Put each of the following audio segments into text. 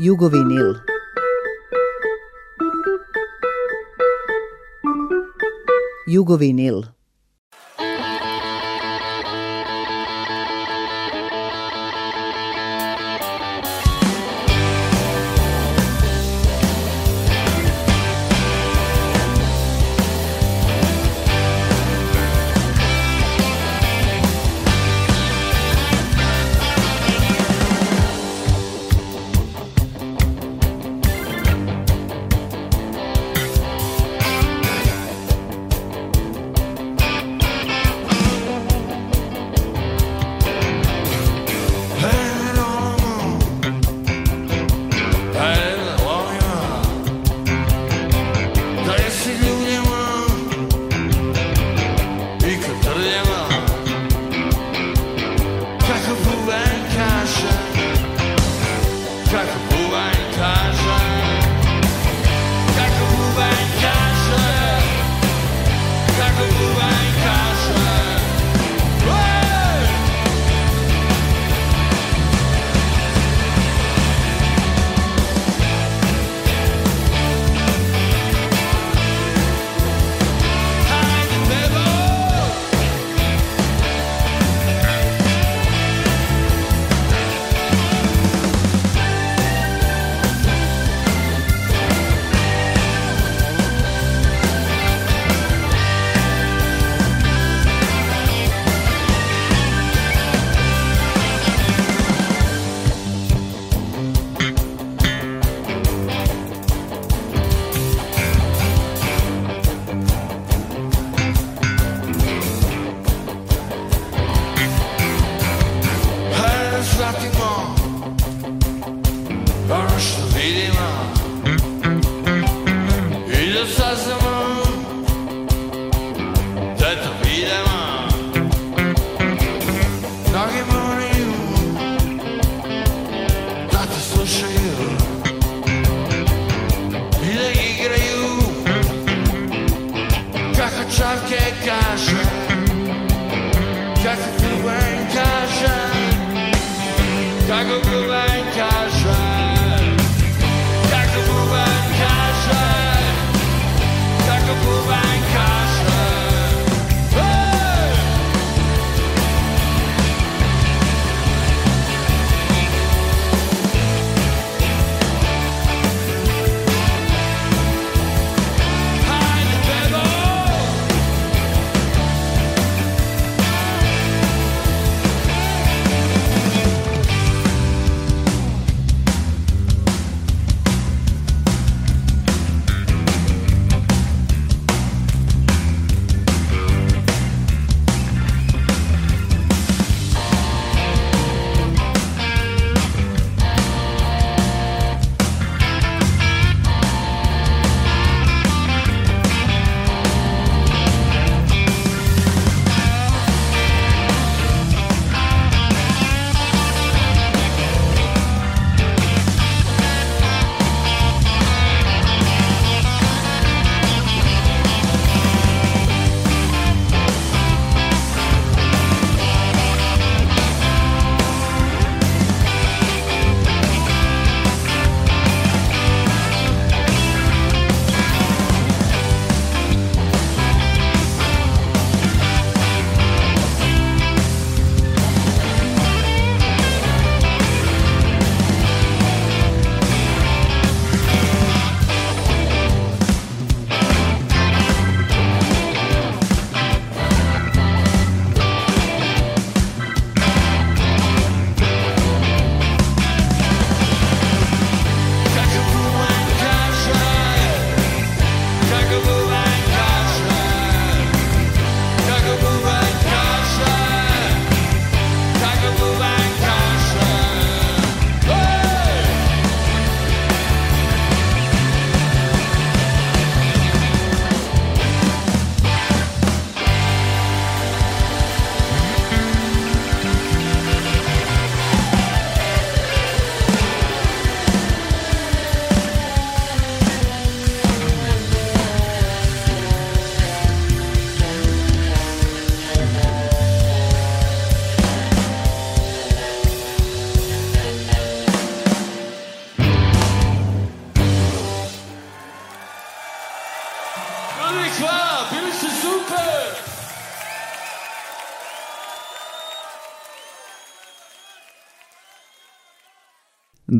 Jugovinil. Jugovinil.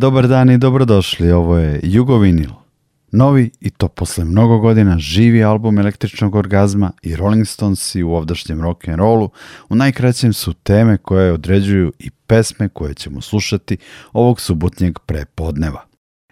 Dobar dan i dobrodošli, ovo je Jugovinil. Novi i to posle mnogo godina živi album električnog orgazma i Rolling Stones i u ovdašnjem rock'n'rollu u najkraćem su teme koje određuju i pesme koje ćemo slušati ovog subotnjeg prepodneva.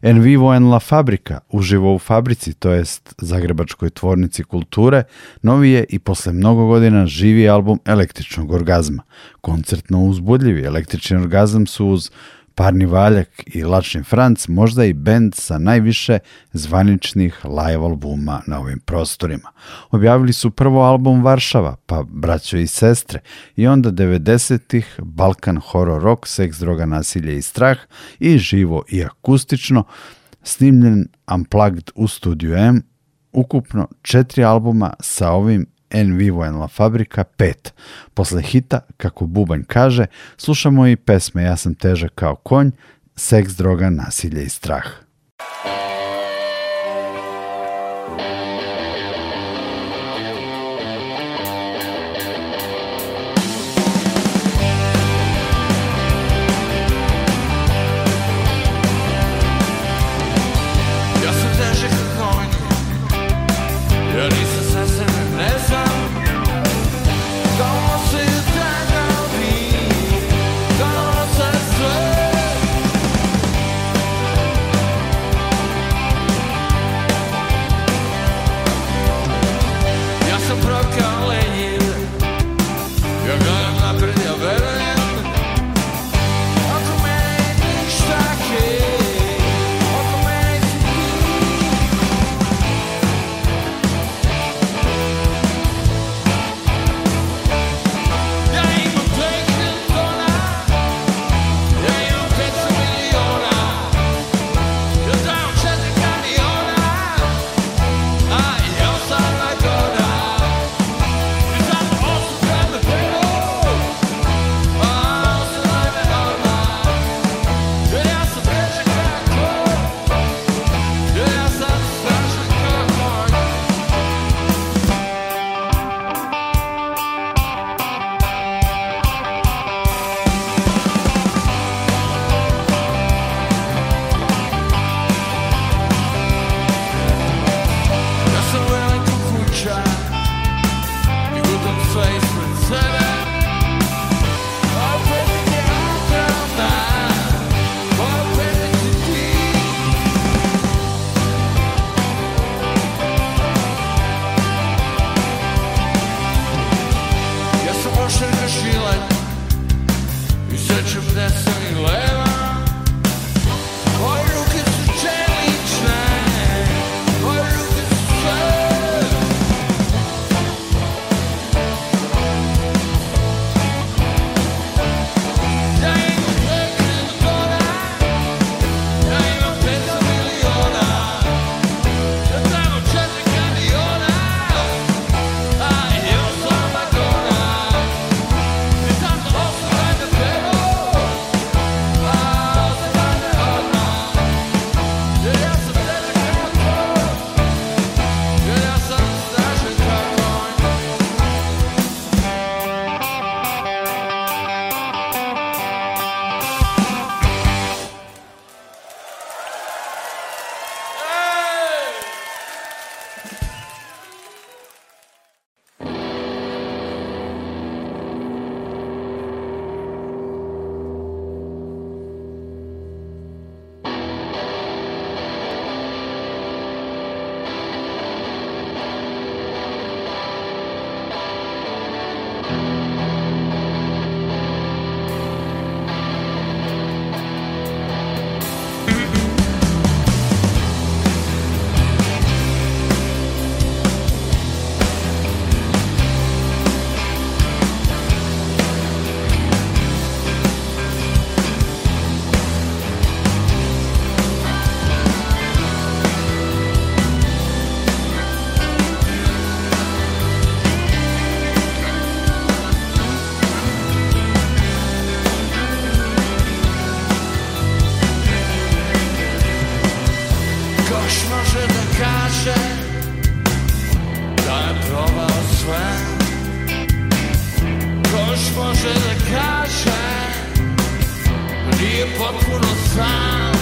En Vivo en La Fabrika, uživo u fabrici, to jest Zagrebačkoj tvornici kulture, novi je i posle mnogo godina živi album električnog orgazma. Koncertno uzbudljivi električni orgazam su uz Parni Valjak i Lačni Franc možda i bend sa najviše zvaničnih live albuma na ovim prostorima. Objavili su prvo album Varšava, pa Braćo i sestre, i onda 90-ih Balkan horror rock, seks, droga, nasilje i strah i živo i akustično, snimljen Unplugged u studiju M, ukupno četiri albuma sa ovim En Vivo en La Fabrika 5. Posle hita, kako Bubanj kaže, slušamo i pesme Ja sam težak kao konj, Seks, droga, nasilje i strah. Ktoś może nakaże Dałem prawa złe Ktoś może nakaże Nie popłynął no sam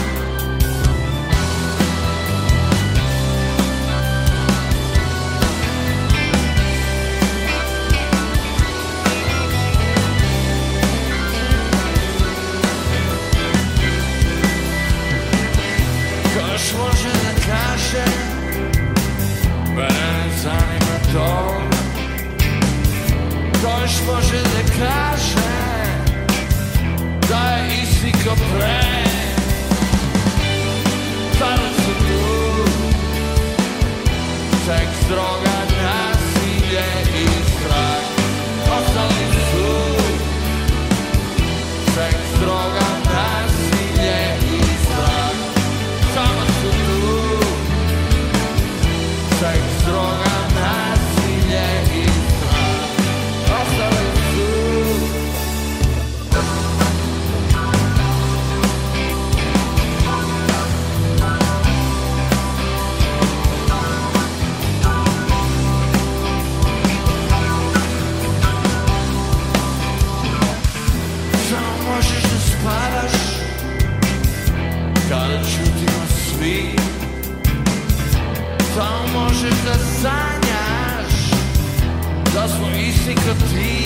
passion, but ne zanima to Čovješ može da kaže da je isti ko pre Stane se tu, seks, droga, nasilje i strah Ostali su, seks, droga, I'm strong sanjaš Da smo isti kao ti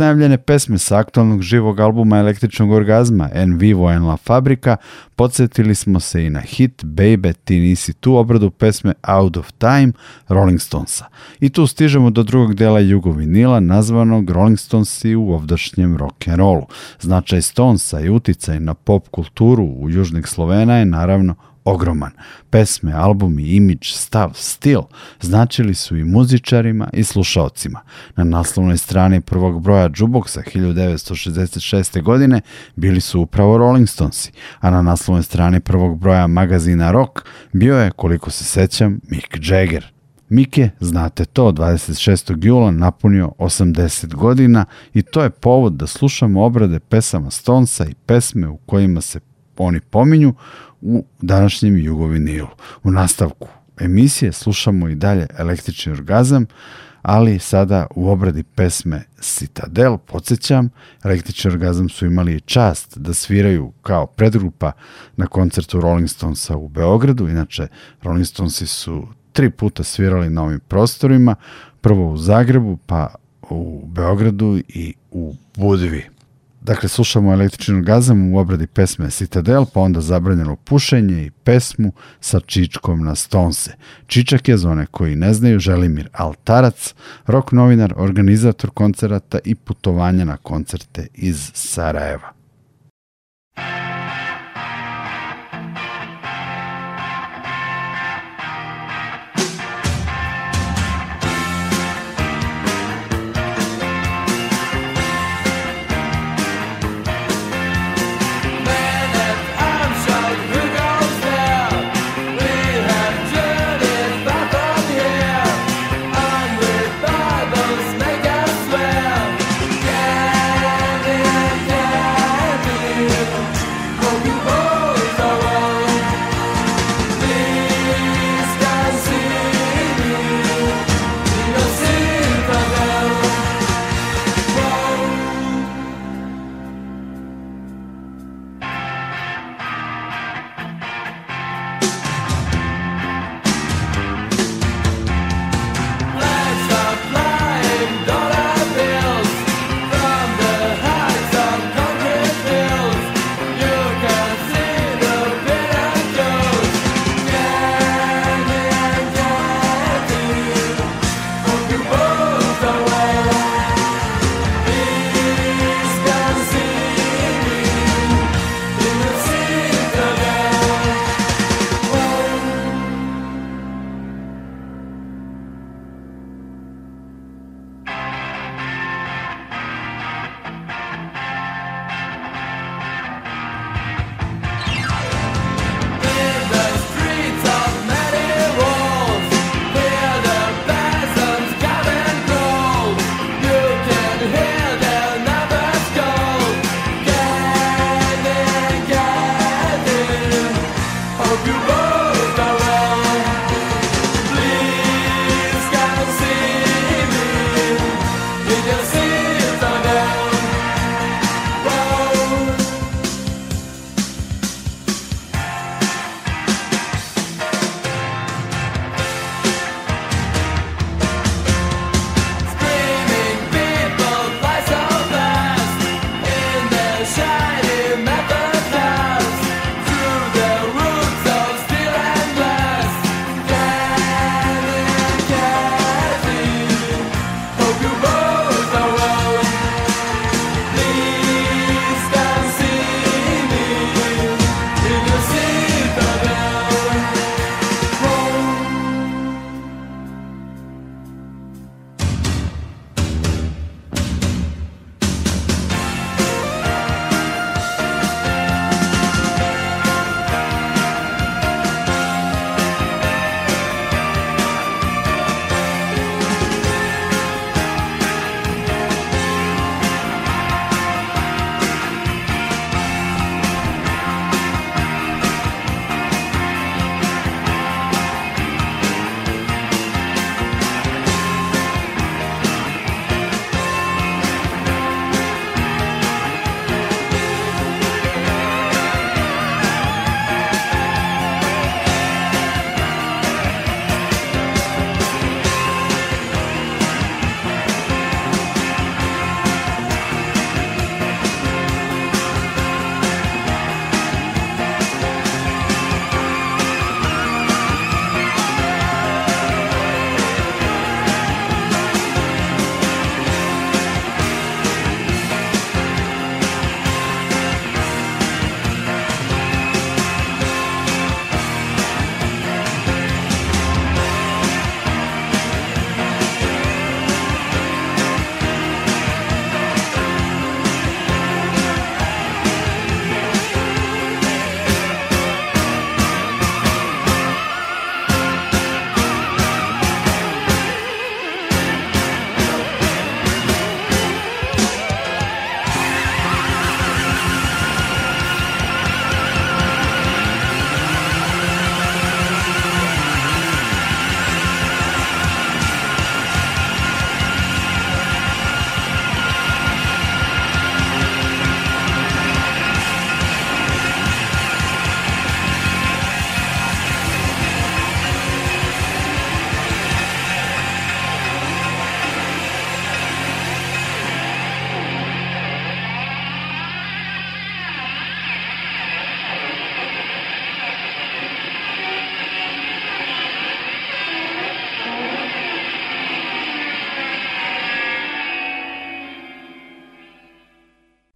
najavljene pesme sa aktualnog živog albuma Električnog orgazma En Vivo En La Fabrika, podsjetili smo se i na hit Baby Ti nisi tu obradu pesme Out of Time Rolling Stonesa. I tu stižemo do drugog dela jugo vinila nazvanog Rolling Stonesi u ovdašnjem rock'n'rollu. Značaj Stonesa i uticaj na pop kulturu u južnih Slovena je naravno ogroman. Pesme, albumi, imidž, stav, stil značili su i muzičarima i slušaocima. Na naslovnoj strani prvog broja Jukeboxa 1966. godine bili su upravo Rolling Stonesi, a na naslovnoj strani prvog broja magazina Rock bio je, koliko se sećam, Mick Jagger. Mike, znate to, 26. jula napunio 80 godina i to je povod da slušamo obrade pesama Stonesa i pesme u kojima se oni pominju, u današnjem jugovinilu. U nastavku emisije slušamo i dalje električni orgazam, ali sada u obradi pesme Citadel, podsjećam, električni orgazam su imali čast da sviraju kao predgrupa na koncertu Rolling Stonesa u Beogradu, inače Rolling Stonesi su tri puta svirali na ovim prostorima, prvo u Zagrebu, pa u Beogradu i u Budvi. Dakle, slušamo električni orgazam u obradi pesme Citadel, pa onda zabranjeno pušenje i pesmu sa Čičkom na Stonse. Čičak je, zone koji ne znaju, Želimir Altarac, rok novinar, organizator koncerata i putovanja na koncerte iz Sarajeva.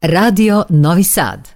Radio Novi Sad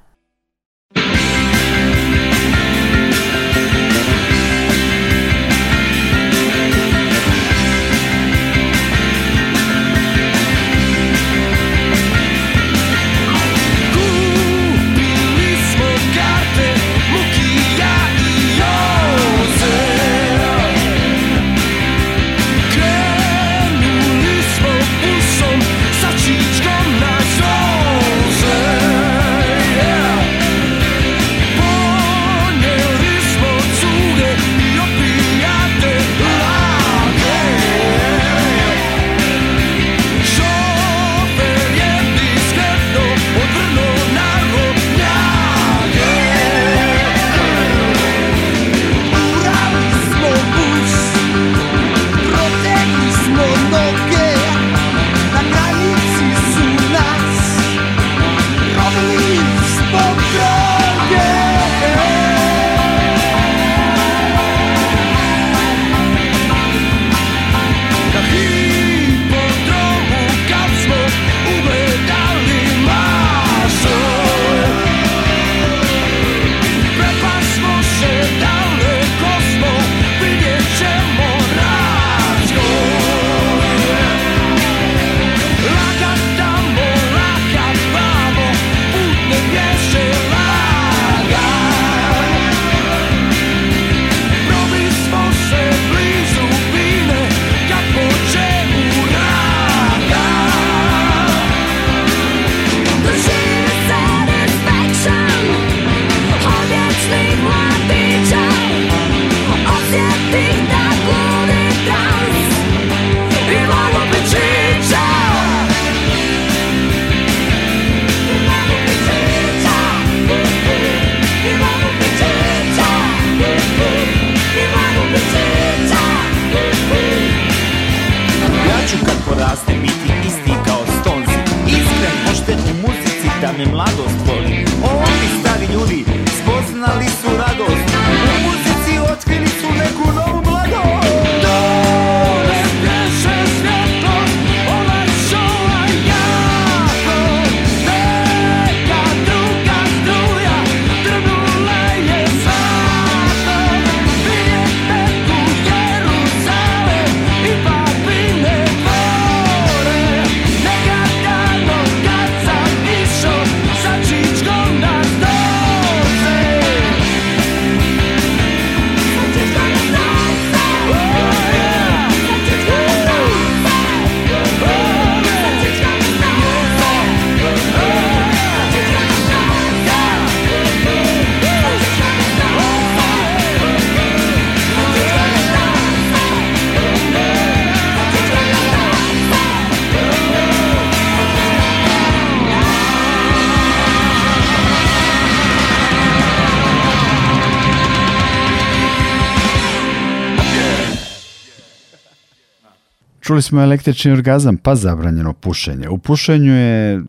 Čuli smo električni orgazam, pa zabranjeno pušenje. U pušenju je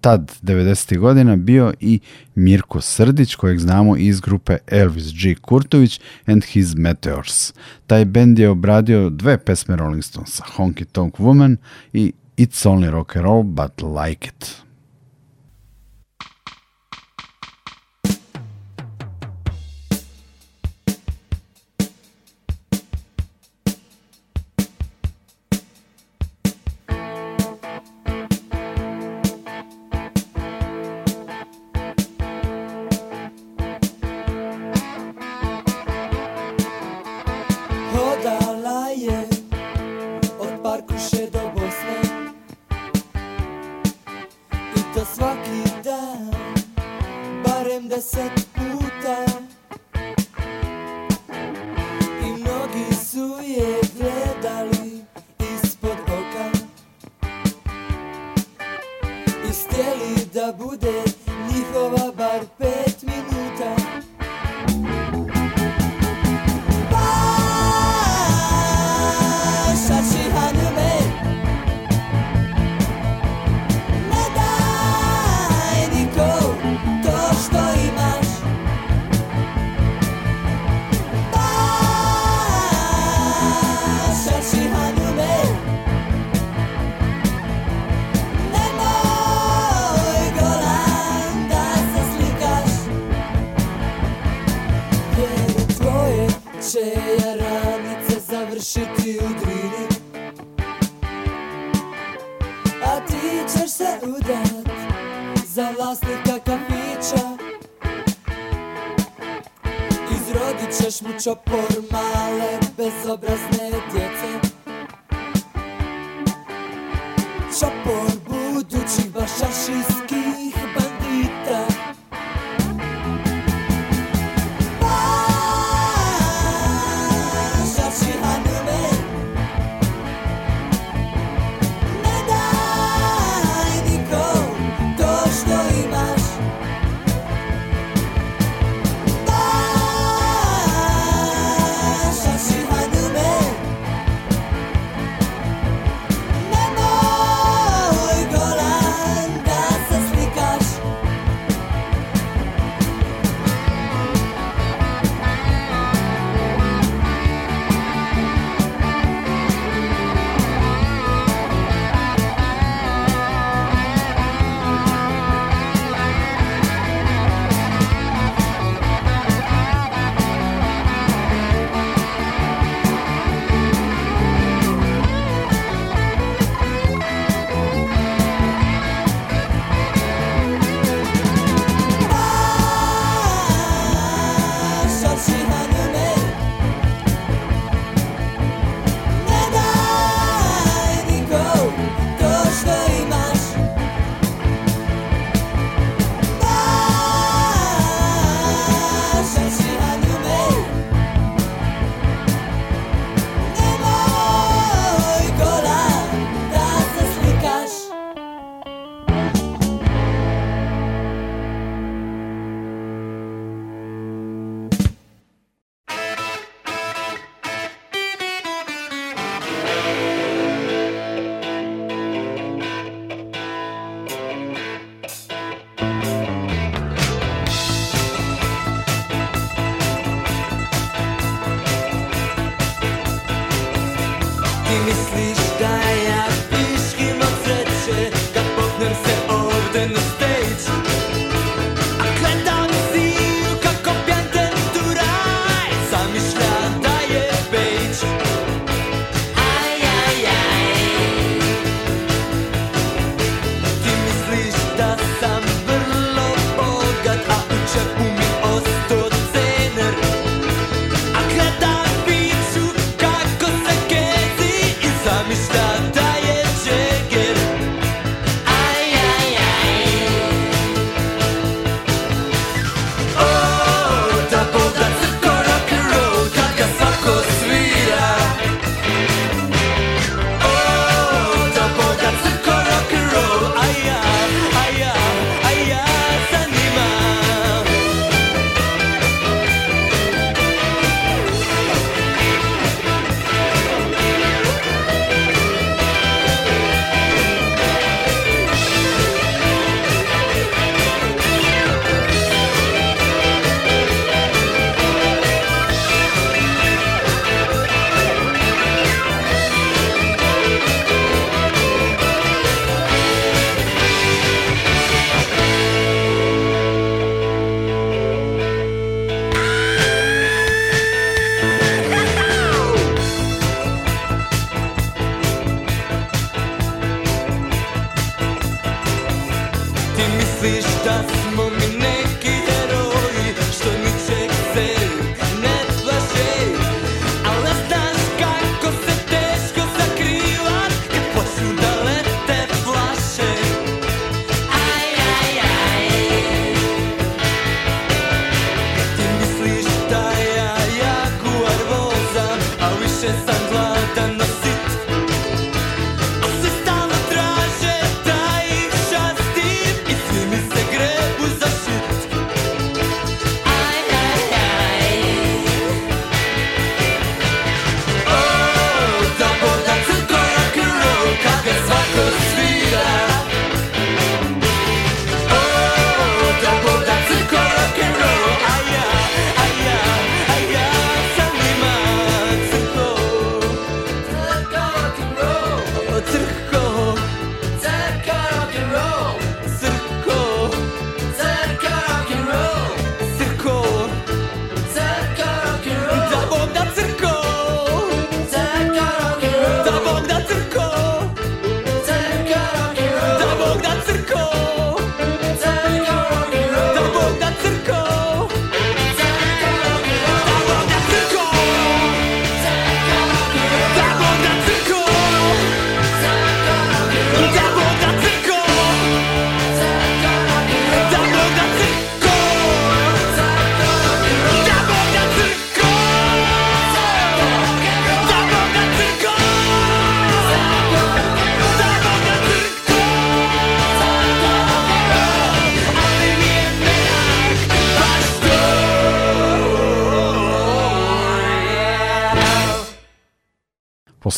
tad 90. godina bio i Mirko Srdić, kojeg znamo iz grupe Elvis G. Kurtović and His Meteors. Taj bend je obradio dve pesme Rolling Stonesa, Honky Tonk Woman i It's Only Rock and Roll, But Like It.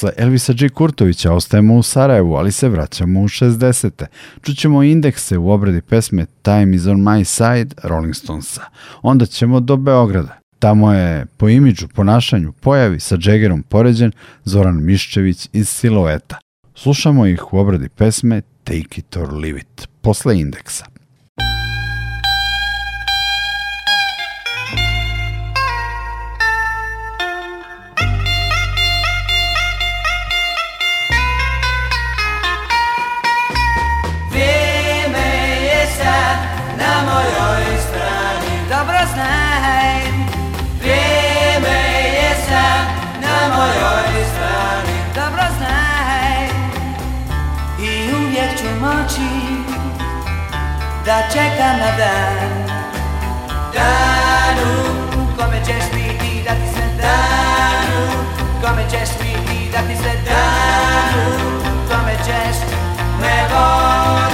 Posle Elvisa G. Kurtovića ostajemo u Sarajevu, ali se vraćamo u 60. Čućemo indekse u obradi pesme Time is on my side Rolling Stonesa. Onda ćemo do Beograda. Tamo je po imidžu, ponašanju, pojavi sa Džegerom poređen Zoran Miščević iz Silueta. Slušamo ih u obradi pesme Take it or leave it, posle indeksa. moći da čekam na dan Danu kome ćeš biti da ti se danu Kome ćeš biti da ti se danu Kome ćeš me voliti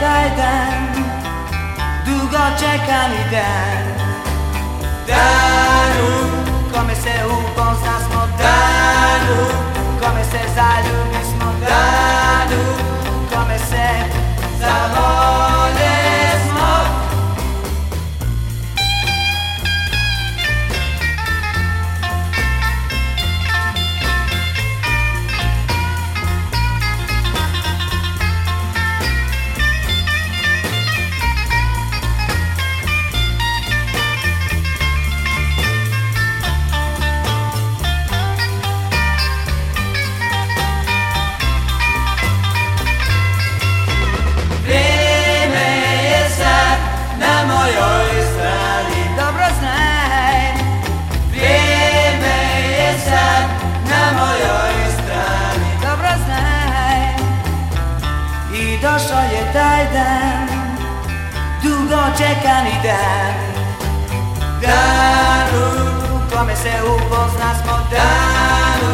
Taydan Duga čekaniden Danu Come se upoznat smo Danu Come se zaljubit smo Danu Come se zavolimo Yeterden Długoczekany den Danu Come se upoznasmo Danu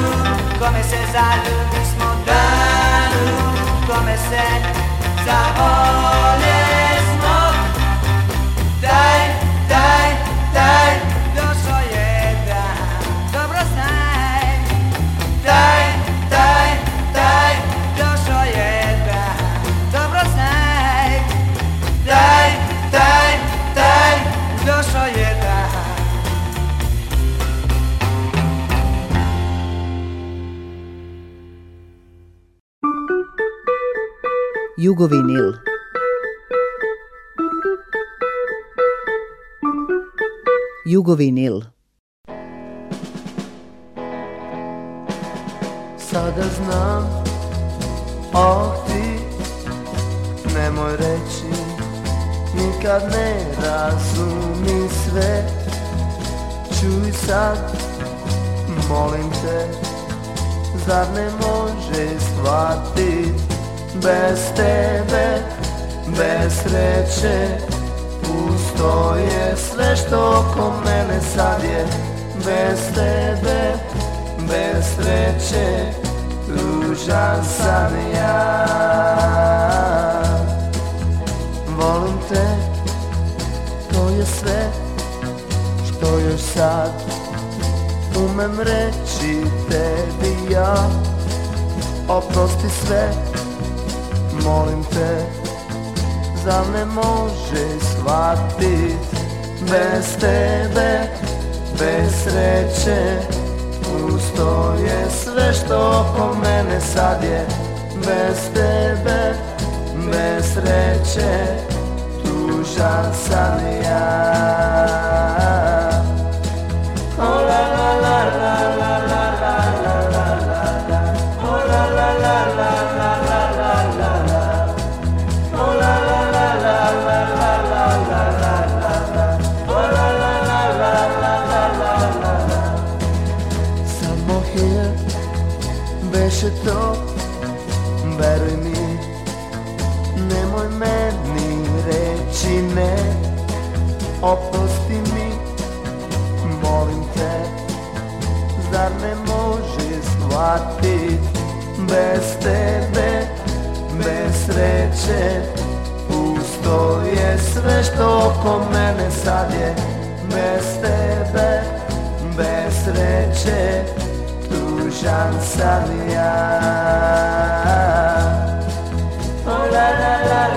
Come se zalubismo Danu Come se zavolesmo dai, dai, dai. Jugovinil. Jugovinil. Sada znam, oh ti, nemoj reći, nikad ne razumi sve. Čuj sad, molim te, zar ne može shvatit Bez tebe, bez sreće Pusto je sve što oko mene sad je Bez tebe, bez sreće Ružan sam ja Volim te, to je sve Što još sad umem reći tebi ja Oprosti sve molim te Zar ne možeš shvatit Bez tebe, bez sreće Pusto je sve što oko mene sad je Bez tebe, bez sreće Tužan sam ja Oh la la la la će to, veruj mi Nemoj meni reći ne Oprosti mi, molim te Zar ne može shvatit Bez tebe, bez sreće Pusto je sve što oko mene sad je Bez tebe, bez sreće chancería. Oh la la la. la.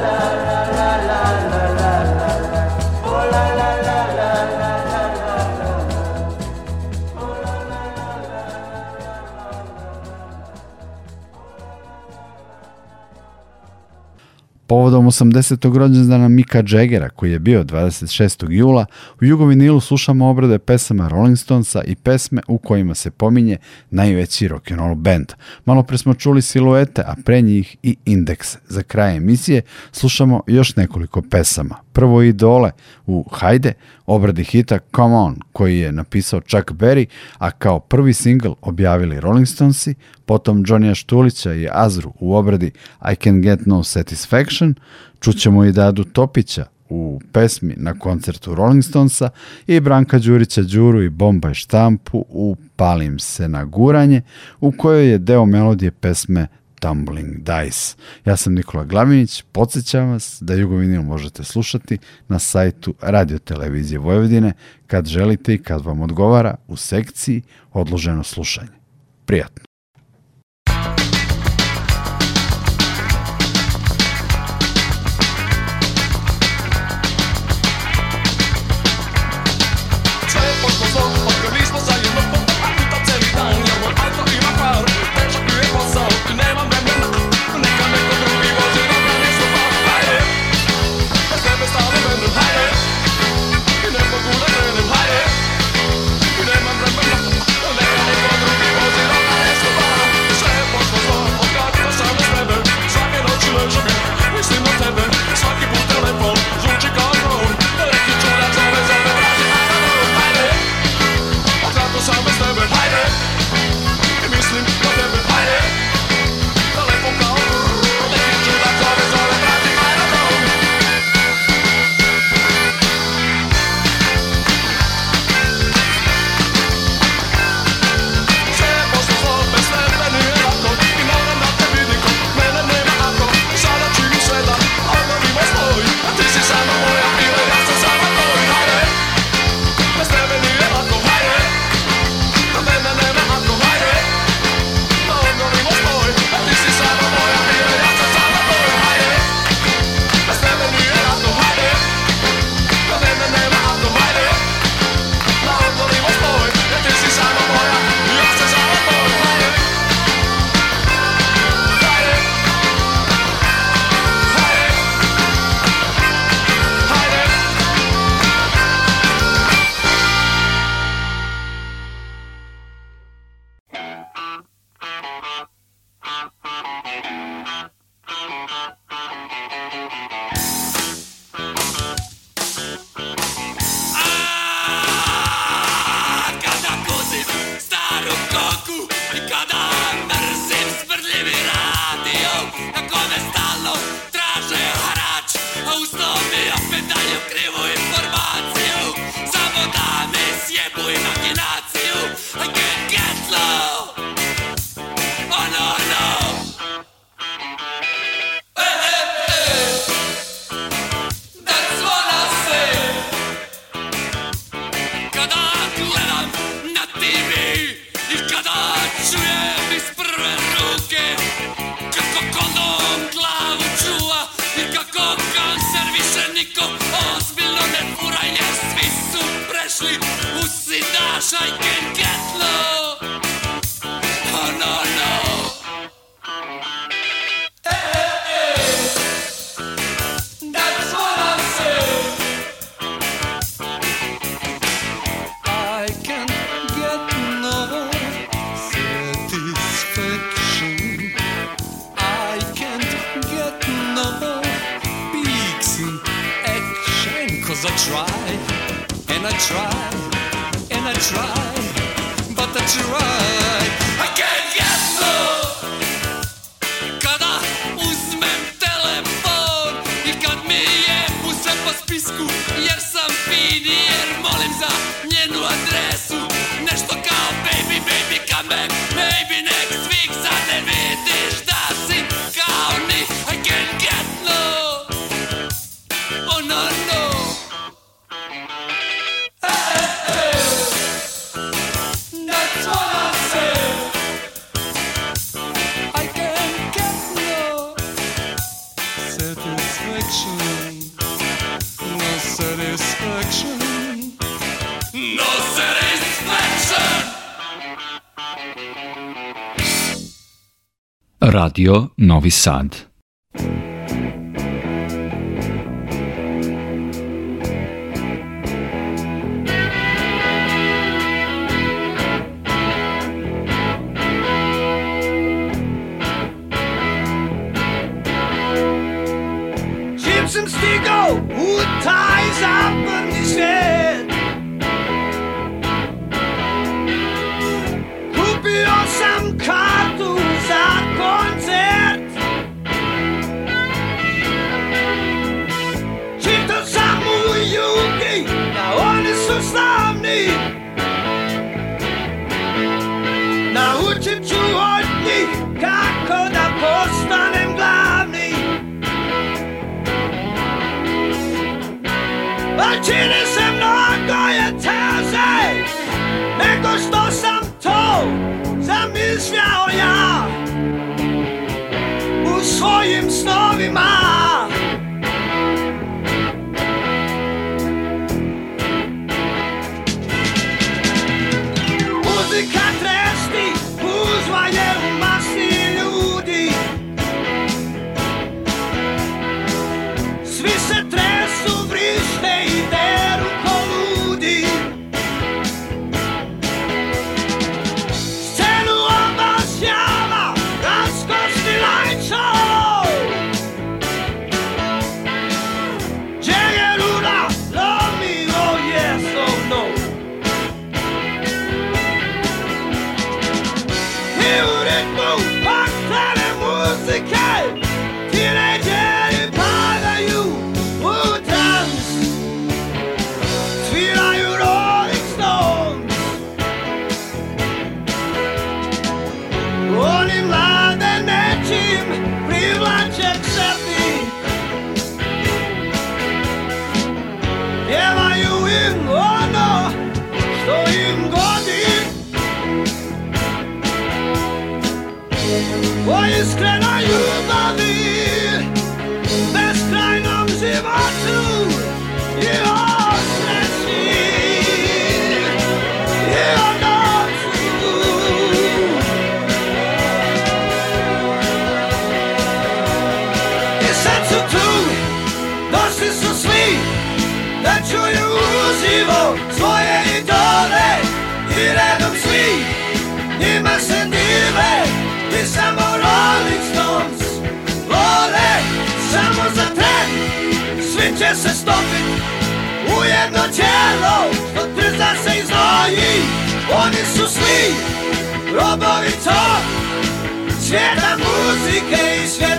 Povodom 80. rođendana Mika Jaggera, koji je bio 26. jula, u Jugovinilu slušamo obrade pesama Rolling Stonesa i pesme u kojima se pominje najveći rock'n'roll band. Malo pre smo čuli siluete, a pre njih i indeks. Za kraj emisije slušamo još nekoliko pesama prvo idole u Hajde, obradi hita Come On, koji je napisao Chuck Berry, a kao prvi singl objavili Rolling Stonesi, potom Johnny Štulića i Azru u obradi I Can Get No Satisfaction, čućemo i Dadu Topića u pesmi na koncertu Rolling Stonesa i Branka Đurića Đuru i Bombaj Štampu u Palim se na guranje, u kojoj je deo melodije pesme Tumbling Dice. Ja sam Nikola Glavinić, podsjećam vas da Jugovinil možete slušati na sajtu Radio Televizije Vojvodine kad želite i kad vam odgovara u sekciji Odloženo slušanje. Prijatno! Radio Novi Sad. só cheia da música e cheia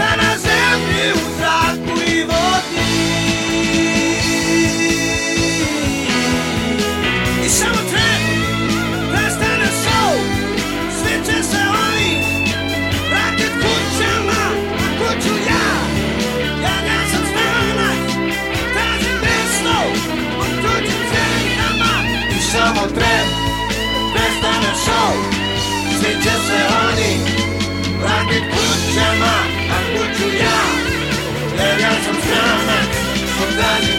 Sveta da na zemlji u zraku i vodi I samo tren prestane sol Svi će se oni vratit kućama A kuću ja, ja ja sam stranac Tražim mesto u tuđim zemljama I samo tren prestane sol Svi će se oni vratit kućama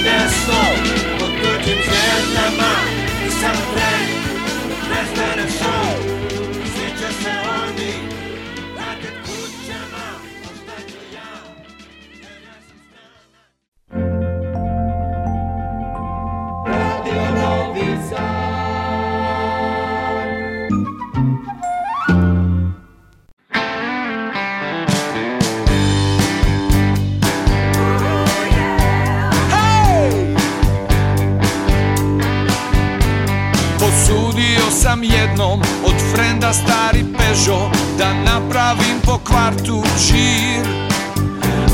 miasto Pod godzin zielna show sam jednom od frenda stari pežo Da napravim po kvartu čir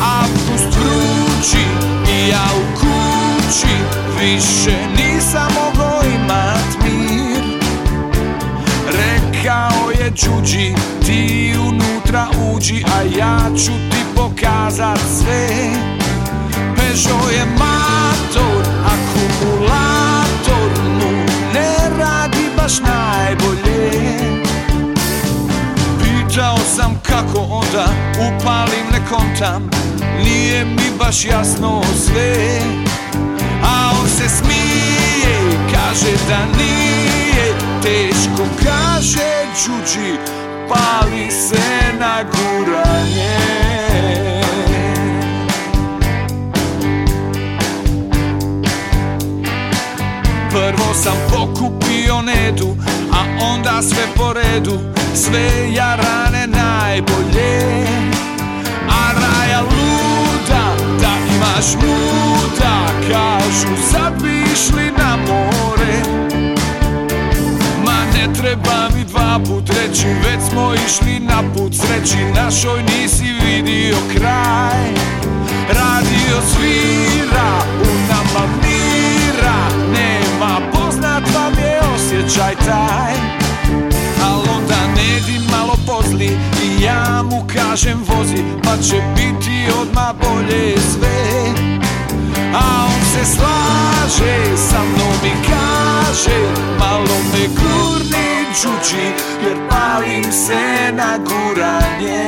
Avgust vrući i ja u kući Više nisam mogao imat mir Rekao je Đuđi ti unutra uđi A ja ću ti pokazat sve Pežo je mato baš najbolje Pitao sam kako onda upalim nekom tam Nije mi baš jasno sve A on se smije kaže da nije Teško kaže čuči pali se na guranje Prvo sam pokupio planetu A onda sve po redu Sve ja rane najbolje A raja luda Da imaš muda Kažu sad bi išli na more Ma ne treba mi dva put reći Već smo išli na put sreći Našoj nisi vidio kraj Radio svira u nama mi osjećaj taj Al onda Nedi malo pozli i ja mu kažem vozi Pa će biti odma bolje sve A on se slaže sa mnom i kaže Malo me gurni čuči jer palim se na guranje